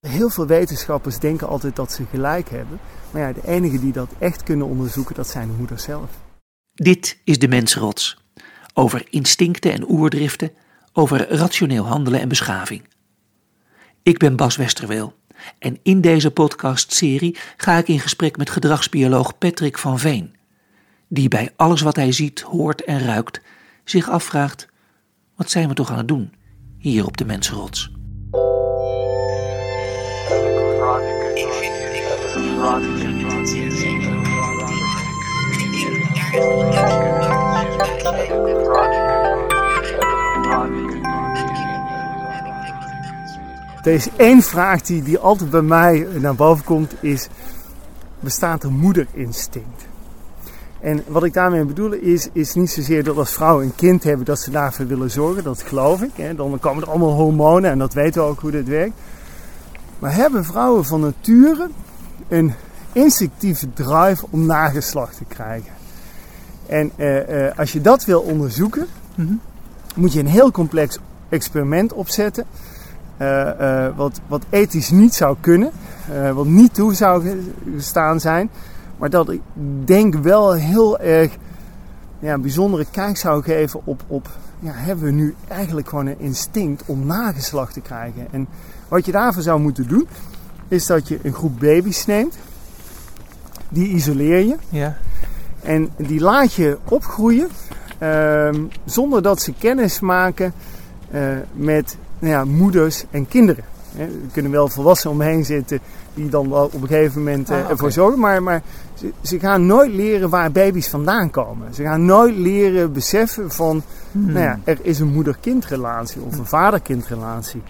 Heel veel wetenschappers denken altijd dat ze gelijk hebben. Maar ja, de enigen die dat echt kunnen onderzoeken, dat zijn de moeders zelf. Dit is de mensrots. Over instincten en oerdriften, over rationeel handelen en beschaving. Ik ben Bas Westerweel en in deze podcastserie ga ik in gesprek met gedragsbioloog Patrick van Veen, die bij alles wat hij ziet, hoort en ruikt zich afvraagt: wat zijn we toch aan het doen hier op de mensrots? Er is één vraag die, die altijd bij mij naar boven komt, is bestaat er moederinstinct? En wat ik daarmee bedoel is, is niet zozeer dat als vrouwen een kind hebben dat ze daarvoor willen zorgen, dat geloof ik. Hè. Dan komen er allemaal hormonen en dat weten we ook hoe dit werkt. Maar hebben vrouwen van nature een instinctieve drive om nageslacht te krijgen? En uh, uh, als je dat wil onderzoeken, mm -hmm. moet je een heel complex experiment opzetten. Uh, wat, wat ethisch niet zou kunnen, wat niet toe zou staan zijn, maar dat ik denk wel heel erg ja, bijzondere kijk zou geven op, op ja, hebben we nu eigenlijk gewoon een instinct om nageslacht te krijgen. En wat je daarvoor zou moeten doen, is dat je een groep baby's neemt, die isoleer je. Ja. En die laat je opgroeien uh, zonder dat ze kennis maken uh, met nou ja, moeders en kinderen. Er kunnen wel volwassenen omheen zitten die dan wel op een gegeven moment uh, ah, okay. ervoor zorgen. Maar, maar ze, ze, gaan nooit leren waar baby's vandaan komen. Ze gaan nooit leren beseffen van, hmm. nou ja, er is een moeder-kindrelatie of een vader-kindrelatie.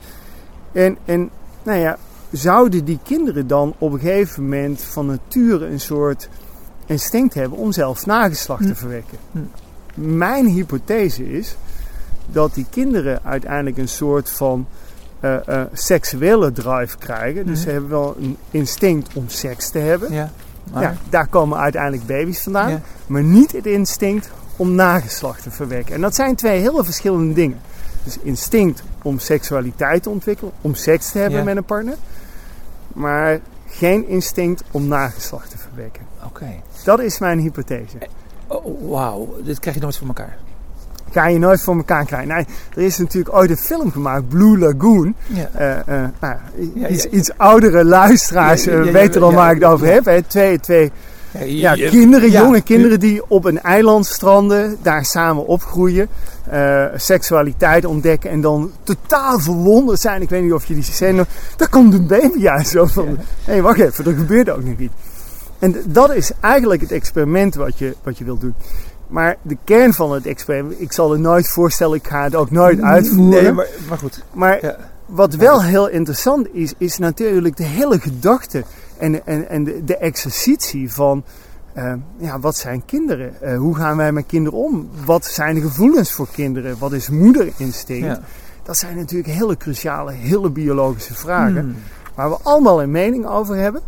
En, en nou ja, zouden die kinderen dan op een gegeven moment van nature een soort instinct hebben om zelf nageslacht te Hmm. verwekken? Mijn hypothese is dat die kinderen uiteindelijk een soort van uh, uh, seksuele drive krijgen. Dus ze hebben wel een instinct om seks te hebben. Ja, ja daar komen uiteindelijk baby's vandaan. Ja. Maar niet het instinct om nageslacht te verwekken. En dat zijn twee hele verschillende dingen. Dus instinct om seksualiteit te ontwikkelen, om seks te hebben Ja. met een partner. Maar geen instinct om nageslacht te verwekken. Oké. Dat is mijn hypothese. Oh, Wauw, dit krijg je nooit voor elkaar. Ga je nooit voor elkaar krijgen. Nee, er is natuurlijk ooit een film gemaakt, Blue Lagoon. Ja. Eh, eh, nou, Ja, iets, ja. iets oudere luisteraars eh, weten dan waar ik het over heb. Hè. Twee, twee ja, kinderen, ja. jonge kinderen die op een eiland stranden, daar samen opgroeien, eh, seksualiteit ontdekken en dan totaal verwonderd zijn. Ik weet niet of je die scène nog... Daar komt een baby uit. Zo van, hé, hey, wacht even, er gebeurt ook nog iets. En dat is eigenlijk het experiment wat je, wat je wilt doen. Maar de kern van het experiment, ik zal het nooit voorstellen, ik ga het ook nooit uitvoeren. Nee, maar, maar goed. Maar Ja. wat wel heel interessant is, is natuurlijk de hele gedachte en, en, en de, de exercitie van eh, ja, wat zijn kinderen? Eh, hoe gaan wij met kinderen om? Wat zijn de gevoelens voor kinderen? Wat is moederinstinct? Ja. Dat zijn natuurlijk hele cruciale, hele biologische vragen. Hmm. Waar we allemaal een mening over hebben,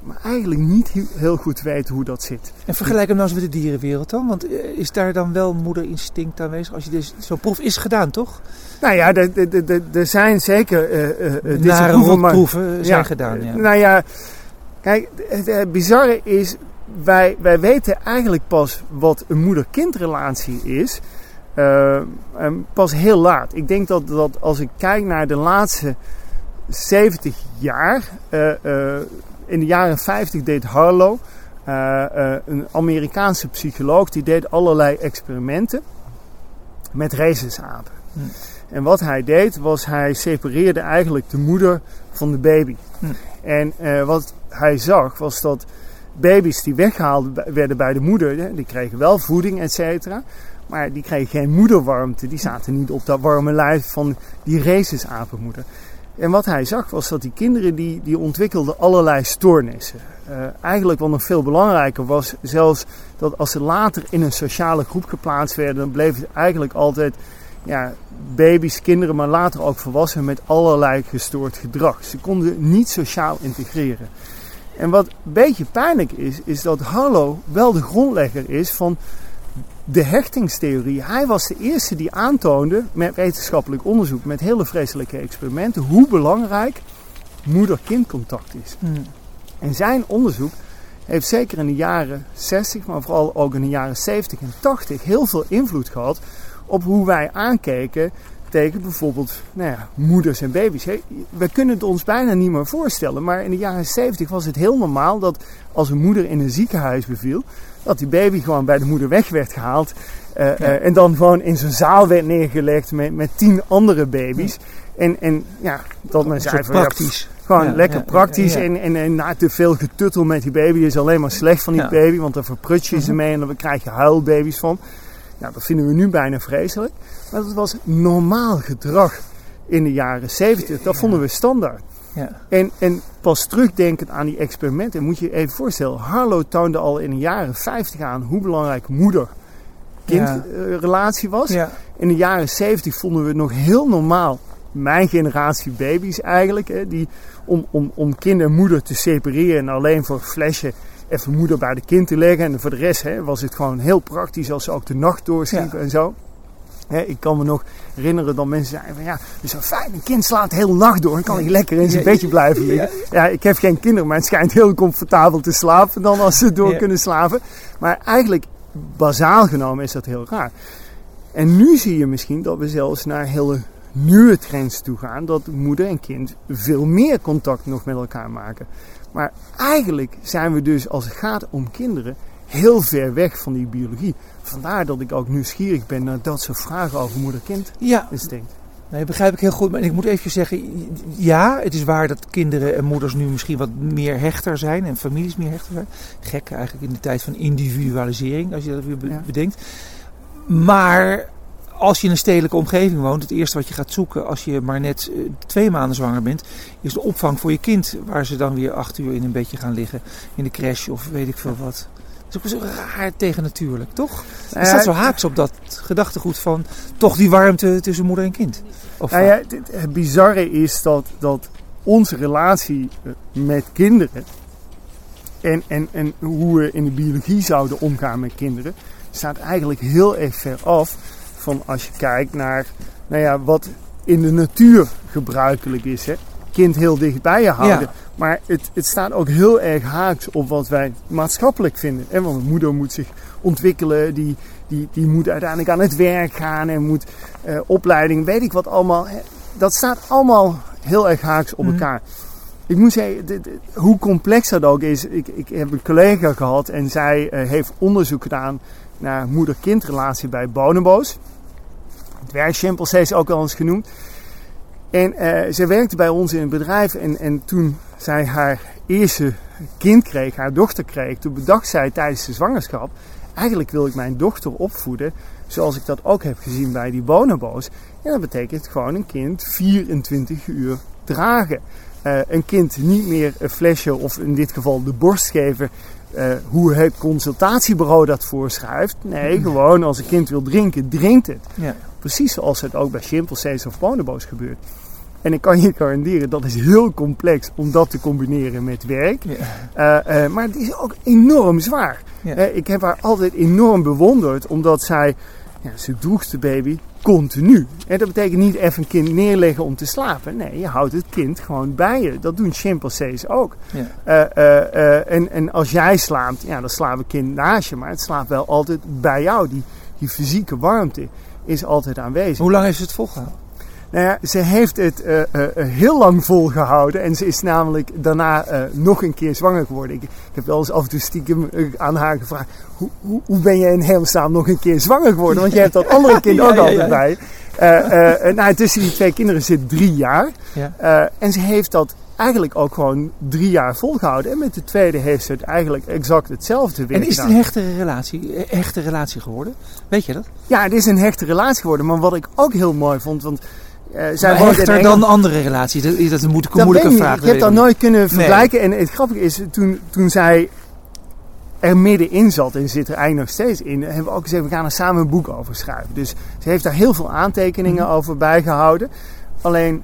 maar eigenlijk niet he- heel goed weten hoe dat zit. En vergelijk hem nou eens met de dierenwereld dan. Want eh, is daar dan wel moederinstinct aanwezig? Als je dus, zo'n proef is gedaan, toch? Nou ja, er- zijn zeker eh, deze Nare proeven, maar- zijn Ja, gedaan. Ja. Nou ja, kijk, het, het bizarre is, wij, wij weten eigenlijk pas wat een moeder-kindrelatie is, eh, pas heel laat. Ik denk dat, dat als ik kijk naar de laatste 70 jaar, eh, eh, in de jaren 50 deed Harlow, eh, eh, een Amerikaanse psycholoog, die deed allerlei experimenten met rhesusapen. Hm. En wat hij deed, was hij separeerde eigenlijk de moeder van de baby. Hm. En eh, wat hij zag, was dat baby's die weggehaald werden bij de moeder, die kregen wel voeding, et cetera. Maar die kregen geen moederwarmte. Die zaten niet op dat warme lijf van die rhesusapenmoeder. En wat hij zag was dat die kinderen die, die ontwikkelden allerlei stoornissen. Eh, eigenlijk wat nog veel belangrijker was, zelfs dat als ze later in een sociale groep geplaatst werden, dan bleef het eigenlijk altijd ja, baby's, kinderen, maar later ook volwassenen met allerlei gestoord gedrag. Ze konden niet sociaal integreren. En wat een beetje pijnlijk is, is dat Harlow wel de grondlegger is van de hechtingstheorie. Hij was de eerste die aantoonde met wetenschappelijk onderzoek, met hele vreselijke experimenten, hoe belangrijk moeder-kind contact is. Hmm. En zijn onderzoek heeft zeker in de jaren 60, maar vooral ook in de jaren 70 en 80 heel veel invloed gehad op hoe wij aankeken tegen bijvoorbeeld nou ja, moeders en baby's. We kunnen het ons bijna niet meer voorstellen, maar in de jaren 70 was het heel normaal dat als een moeder in een ziekenhuis beviel, dat die baby gewoon bij de moeder weg werd gehaald uh, uh, en dan gewoon in zijn zaal werd neergelegd met, met tien andere baby's. En, en ja, dat men zei van praktisch. Ja, gewoon lekker praktisch. En, en, en na te veel getuttel met die baby is alleen maar slecht van die baby. Want dan verprut je ze mee en dan krijg je huilbaby's van. Nou, dat vinden we nu bijna vreselijk. Maar dat was normaal gedrag in de jaren 70. Dat vonden we standaard. Ja. En, en pas terugdenkend aan die experimenten, moet je je even voorstellen. Harlow toonde al in de jaren 50 aan hoe belangrijk moeder-kindrelatie Ja. was. Ja. In de jaren 70 vonden we het nog heel normaal. Mijn generatie baby's eigenlijk, hè, die, om, om, om kind en moeder te separeren en alleen voor een flesje even moeder bij de kind te leggen. En voor de rest hè, was het gewoon heel praktisch als ze ook de nacht doorsliepen en zo. Hè, ik kan me nog herinneren dat mensen zeiden van ja, is zo fijn, een kind slaapt heel nacht door en kan hij lekker in zijn Ja, bedje blijven liggen. Ja, ik heb geen kinderen, maar het schijnt heel comfortabel te slapen dan als ze door Ja. kunnen slapen. Maar eigenlijk, bazaal genomen, is dat heel raar. En nu zie je misschien dat we zelfs naar hele nieuwe trends toe gaan. Dat moeder en kind veel meer contact nog met elkaar maken. Maar eigenlijk zijn we dus, als het gaat om kinderen, heel ver weg van die biologie. Vandaar dat ik ook nieuwsgierig ben naar dat soort vragen over moeder-kind Ja, instinct. nee, begrijp ik heel goed. Maar ik moet even zeggen, ja, het is waar dat kinderen en moeders nu misschien wat meer hechter zijn en families meer hechter zijn. Gek eigenlijk in de tijd van individualisering, als je dat weer Ja. bedenkt. Maar als je in een stedelijke omgeving woont, het eerste wat je gaat zoeken als je maar net eh, twee maanden zwanger bent, is de opvang voor je kind. Waar ze dan weer acht uur in een bedje gaan liggen, in de crash of weet ik veel wat. Dat is ook zo raar tegen natuurlijk, toch? Er staat zo haaks op dat gedachtegoed van toch die warmte tussen moeder en kind. Of Nou ja, het, het bizarre is dat, dat onze relatie eh, met kinderen en, en, en hoe we in de biologie zouden omgaan met kinderen, staat eigenlijk heel erg ver af van als je kijkt naar nou ja, wat in de natuur gebruikelijk is. Hè? Kind heel dicht bij je houden. Ja. Maar het, het staat ook heel erg haaks op wat wij maatschappelijk vinden. Hè? Want een moeder moet zich ontwikkelen, die, die, die moet uiteindelijk aan het werk gaan en moet eh, opleiding, weet ik wat allemaal. Hè? Dat staat allemaal heel erg haaks op Mhm. elkaar. Ik moet zeggen, dit- dit- hoe complex dat ook is. Ik, ik heb een collega gehad en zij eh, heeft onderzoek gedaan naar moeder-kindrelatie bij bonobo's. Dwergchimpansees ook wel eens genoemd. En eh, zij werkte bij ons in het bedrijf en, en toen zij haar eerste kind kreeg, haar dochter kreeg, toen bedacht zij tijdens de zwangerschap, eigenlijk wil ik mijn dochter opvoeden zoals ik dat ook heb gezien bij die bonobo's. En dat betekent gewoon een kind 24 uur dragen. Eh, een kind niet meer een flesje of in dit geval de borst geven eh, hoe het consultatiebureau dat voorschrijft. Nee, gewoon als een kind wil drinken, drinkt het. Ja. Precies zoals het ook bij chimpansees of bonobo's gebeurt. En ik kan je garanderen, dat is heel complex om dat te combineren met werk. Ja. Eh, eh, maar het is ook enorm zwaar. Ja. Eh, ik heb haar altijd enorm bewonderd, omdat zij, ja, ze droeg de baby continu. En dat betekent niet even een kind neerleggen om te slapen. Nee, je houdt het kind gewoon bij je. Dat doen chimpansees ook. Ja. En, en als jij slaapt, ja, dan slaapt een kind naast je, maar het slaapt wel altijd bij jou. Die, die fysieke warmte is altijd aanwezig. Hoe lang heeft ze het volgehouden? Nou ja, ze heeft het eh, eh, eh, heel lang volgehouden. En ze is namelijk daarna nog een keer zwanger geworden. Ik, ik heb wel eens af en toe stiekem aan haar gevraagd... Hoe, hoe, hoe ben je in hemelsnaam nog een keer zwanger geworden? Want je hebt dat andere kind Ja, ook ja, altijd bij. Nou, tussen die twee kinderen zit drie jaar. Ja. En ze heeft dat eigenlijk ook gewoon drie jaar volgehouden. En met de tweede heeft ze het eigenlijk exact hetzelfde weer En is het een hechtere relatie, eh, hechte relatie geworden? Weet je dat? Ja, het is een hechte relatie geworden. Maar wat ik ook heel mooi vond... Want, eh, zij Maar hechter dan andere relaties? Dat, is een moeilijke, Dat moeilijke vraag. niet. Ik heb dat nooit kunnen Nee. vergelijken. En het grappige is, toen, toen zij er middenin zat en zit er eigenlijk nog steeds in, hebben we ook gezegd, we gaan er samen een boek over schrijven. Dus ze heeft daar heel veel aantekeningen Mhm. over bijgehouden. Alleen,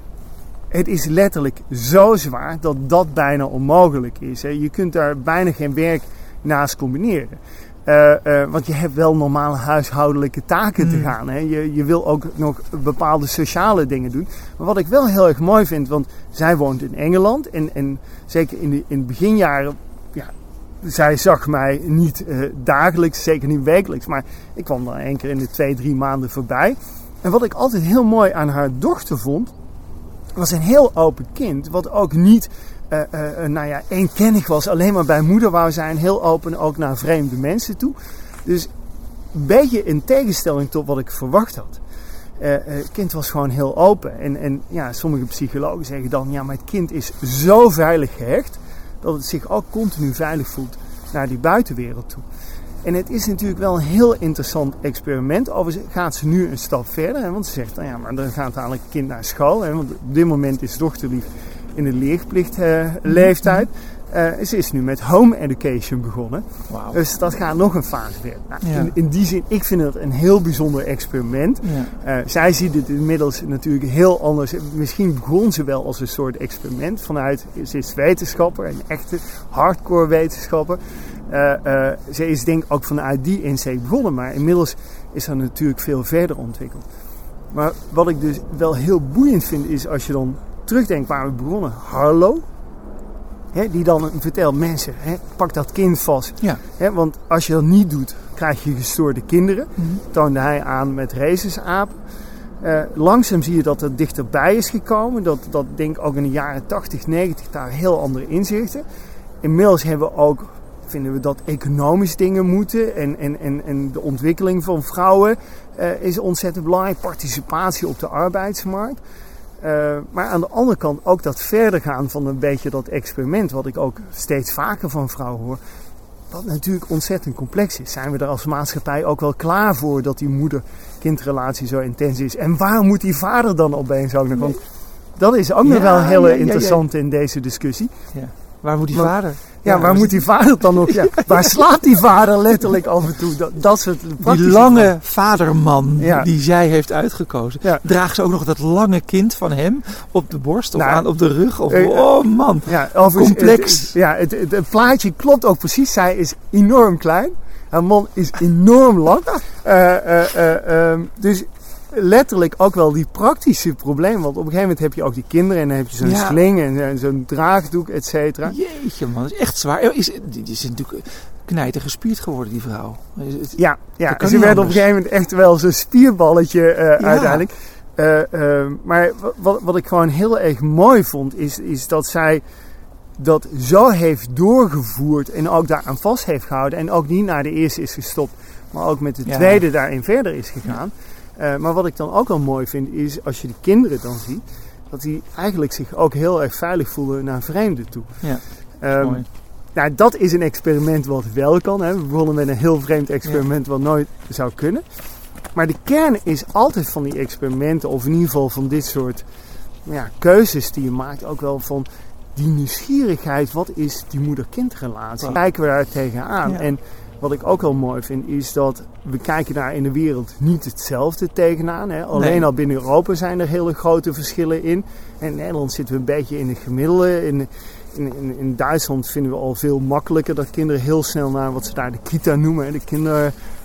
het is letterlijk zo zwaar dat dat bijna onmogelijk is. Hè. Je kunt daar bijna geen werk naast combineren. Uh, want je hebt wel normale huishoudelijke taken te Hmm. gaan. Hè? Je, je wil ook nog bepaalde sociale dingen doen. Maar wat ik wel heel erg mooi vind, want zij woont in Engeland. En, en zeker in de, in de beginjaren, ja, zij zag mij niet uh, dagelijks, zeker niet wekelijks. Maar ik kwam dan één keer in de twee, drie maanden voorbij. En wat ik altijd heel mooi aan haar dochter vond, was een heel open kind. Wat ook niet uh, uh, nou ja, eenkennig was, alleen maar bij moeder wou zijn. Heel open ook naar vreemde mensen toe. Dus een beetje in tegenstelling tot wat ik verwacht had. Het kind was gewoon heel open. En, en ja, sommige psychologen zeggen dan, ja, maar het kind is zo veilig gehecht dat het zich ook continu veilig voelt naar die buitenwereld toe. En het is natuurlijk wel een heel interessant experiment. Overigens gaat ze nu een stap verder. Hè, want ze zegt, nou ja, maar dan gaat eigenlijk het kind naar school. Hè, want op dit moment is dochterlief in de leerplichtleeftijd. Uh, ze is nu met home education begonnen. Wow. Dus dat gaat nog een fase verder. Nou, Ja. in, in die zin, ik vind het een heel bijzonder experiment. Ja. Uh, zij ziet het inmiddels natuurlijk heel anders. Misschien begon ze wel als een soort experiment vanuit, ze is wetenschapper, een echte hardcore wetenschapper. Uh, uh, ze is denk ik ook vanuit die insteek begonnen, maar inmiddels is er natuurlijk veel verder ontwikkeld. Maar wat ik dus wel heel boeiend vind is als je dan terugdenkt waar we begonnen. Harlow, hè, die dan vertelt mensen, hè, pak dat kind vast. Ja. Hè, want als je dat niet doet, krijg je gestoorde kinderen. Mhm. Toonde hij aan met racesapen. Uh, langzaam zie je dat het dichterbij is gekomen. Dat, dat denk ik ook in de jaren 80, 90 daar heel andere inzichten. Inmiddels hebben we ook, vinden we dat economisch dingen moeten. En, en, en, en de ontwikkeling van vrouwen uh, is ontzettend belangrijk. Participatie op de arbeidsmarkt. Uh, maar aan de andere kant ook dat verder gaan van een beetje dat experiment, wat ik ook steeds vaker van vrouwen hoor. Wat natuurlijk ontzettend complex is. Zijn we er als maatschappij ook wel klaar voor dat die moeder-kindrelatie zo intens is? En waar moet die vader dan opeens ook nog? Want dat is ook nog wel heel ja, ja, ja. interessant in deze discussie. Ja. Waar moet die Maar- vader? Ja, waar moet die vader dan nog? Ja, waar slaapt die vader letterlijk af en toe? Dat, dat soort Die lange vaderman Ja. die zij heeft uitgekozen. Ja. Draagt ze ook nog dat lange kind van hem op de borst of Nou, aan op de rug? Of, eh, oh man. Ja, Complex. Het, ja, het, het, het plaatje klopt ook precies. Zij is enorm klein. Haar man is enorm lang. Eh, eh, eh, ehm, dus letterlijk ook wel die praktische problemen. Want op een gegeven moment heb je ook die kinderen en dan heb je zo'n Ja. sling en, en zo'n draagdoek, et cetera. Jeetje man, dat is echt zwaar. Is, die, die is natuurlijk knijter gespierd geworden, die vrouw. Het- Ja, ja ze werd op een gegeven moment echt wel zo'n spierballetje eh, Ja. uiteindelijk. Eh, eh, maar wat, wat ik gewoon heel erg mooi vond, is, is dat zij dat zo heeft doorgevoerd en ook daaraan vast heeft gehouden. En ook niet naar de eerste is gestopt, maar ook met de Ja. tweede daarin verder is gegaan. Eh, maar wat ik dan ook wel mooi vind, is als je de kinderen dan ziet, dat die eigenlijk zich ook heel erg veilig voelen naar vreemden toe. Ja, Ehm, mooi. nou, dat is een experiment wat wel kan. Hè. We begonnen met een heel vreemd experiment wat nooit zou kunnen. Maar de kern is altijd van die experimenten, of in ieder geval van dit soort ja, keuzes die je maakt, ook wel van die nieuwsgierigheid. Wat is die moeder-kindrelatie? Kijken we daar tegenaan? Ja. En wat ik ook wel mooi vind, is dat we kijken daar in de wereld niet hetzelfde tegenaan. Hè. Alleen Nee. al binnen Europa zijn er hele grote verschillen in. En in Nederland zitten we een beetje in het gemiddelde. In, in, in, in Duitsland vinden we al veel makkelijker dat kinderen heel snel naar wat ze daar de kita noemen, de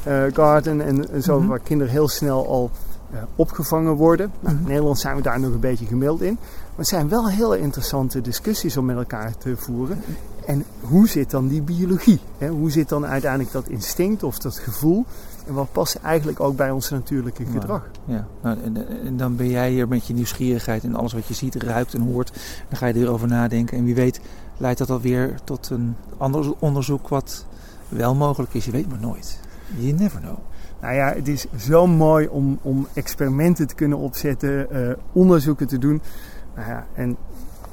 kindergarten en, en zo, Mhm. waar kinderen heel snel al eh, opgevangen worden. Nou, Mhm. In Nederland zijn we daar nog een beetje gemiddeld in. Maar het zijn wel hele interessante discussies om met elkaar te voeren. En hoe zit dan die biologie? Hè? Hoe zit dan uiteindelijk dat instinct of dat gevoel? En wat past eigenlijk ook bij ons natuurlijke Nou, gedrag? Ja, nou, en, en dan ben jij hier met je nieuwsgierigheid en alles wat je ziet, ruikt en hoort. Dan ga je erover nadenken. En wie weet leidt dat alweer tot een ander onderzoek wat wel mogelijk is. Je weet maar nooit. You never know. Nou ja, het is zo mooi om, om experimenten te kunnen opzetten, eh, onderzoeken te doen. Nou ja, en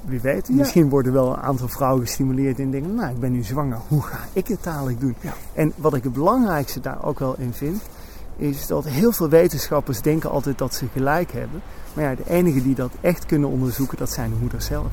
wie weet, Ja. misschien worden wel een aantal vrouwen gestimuleerd en denken, nou ik ben nu zwanger, hoe ga ik het dadelijk doen? Ja. En wat ik het belangrijkste daar ook wel in vind, is dat heel veel wetenschappers denken altijd dat ze gelijk hebben. Maar ja, de enigen die dat echt kunnen onderzoeken, dat zijn de moeders zelf.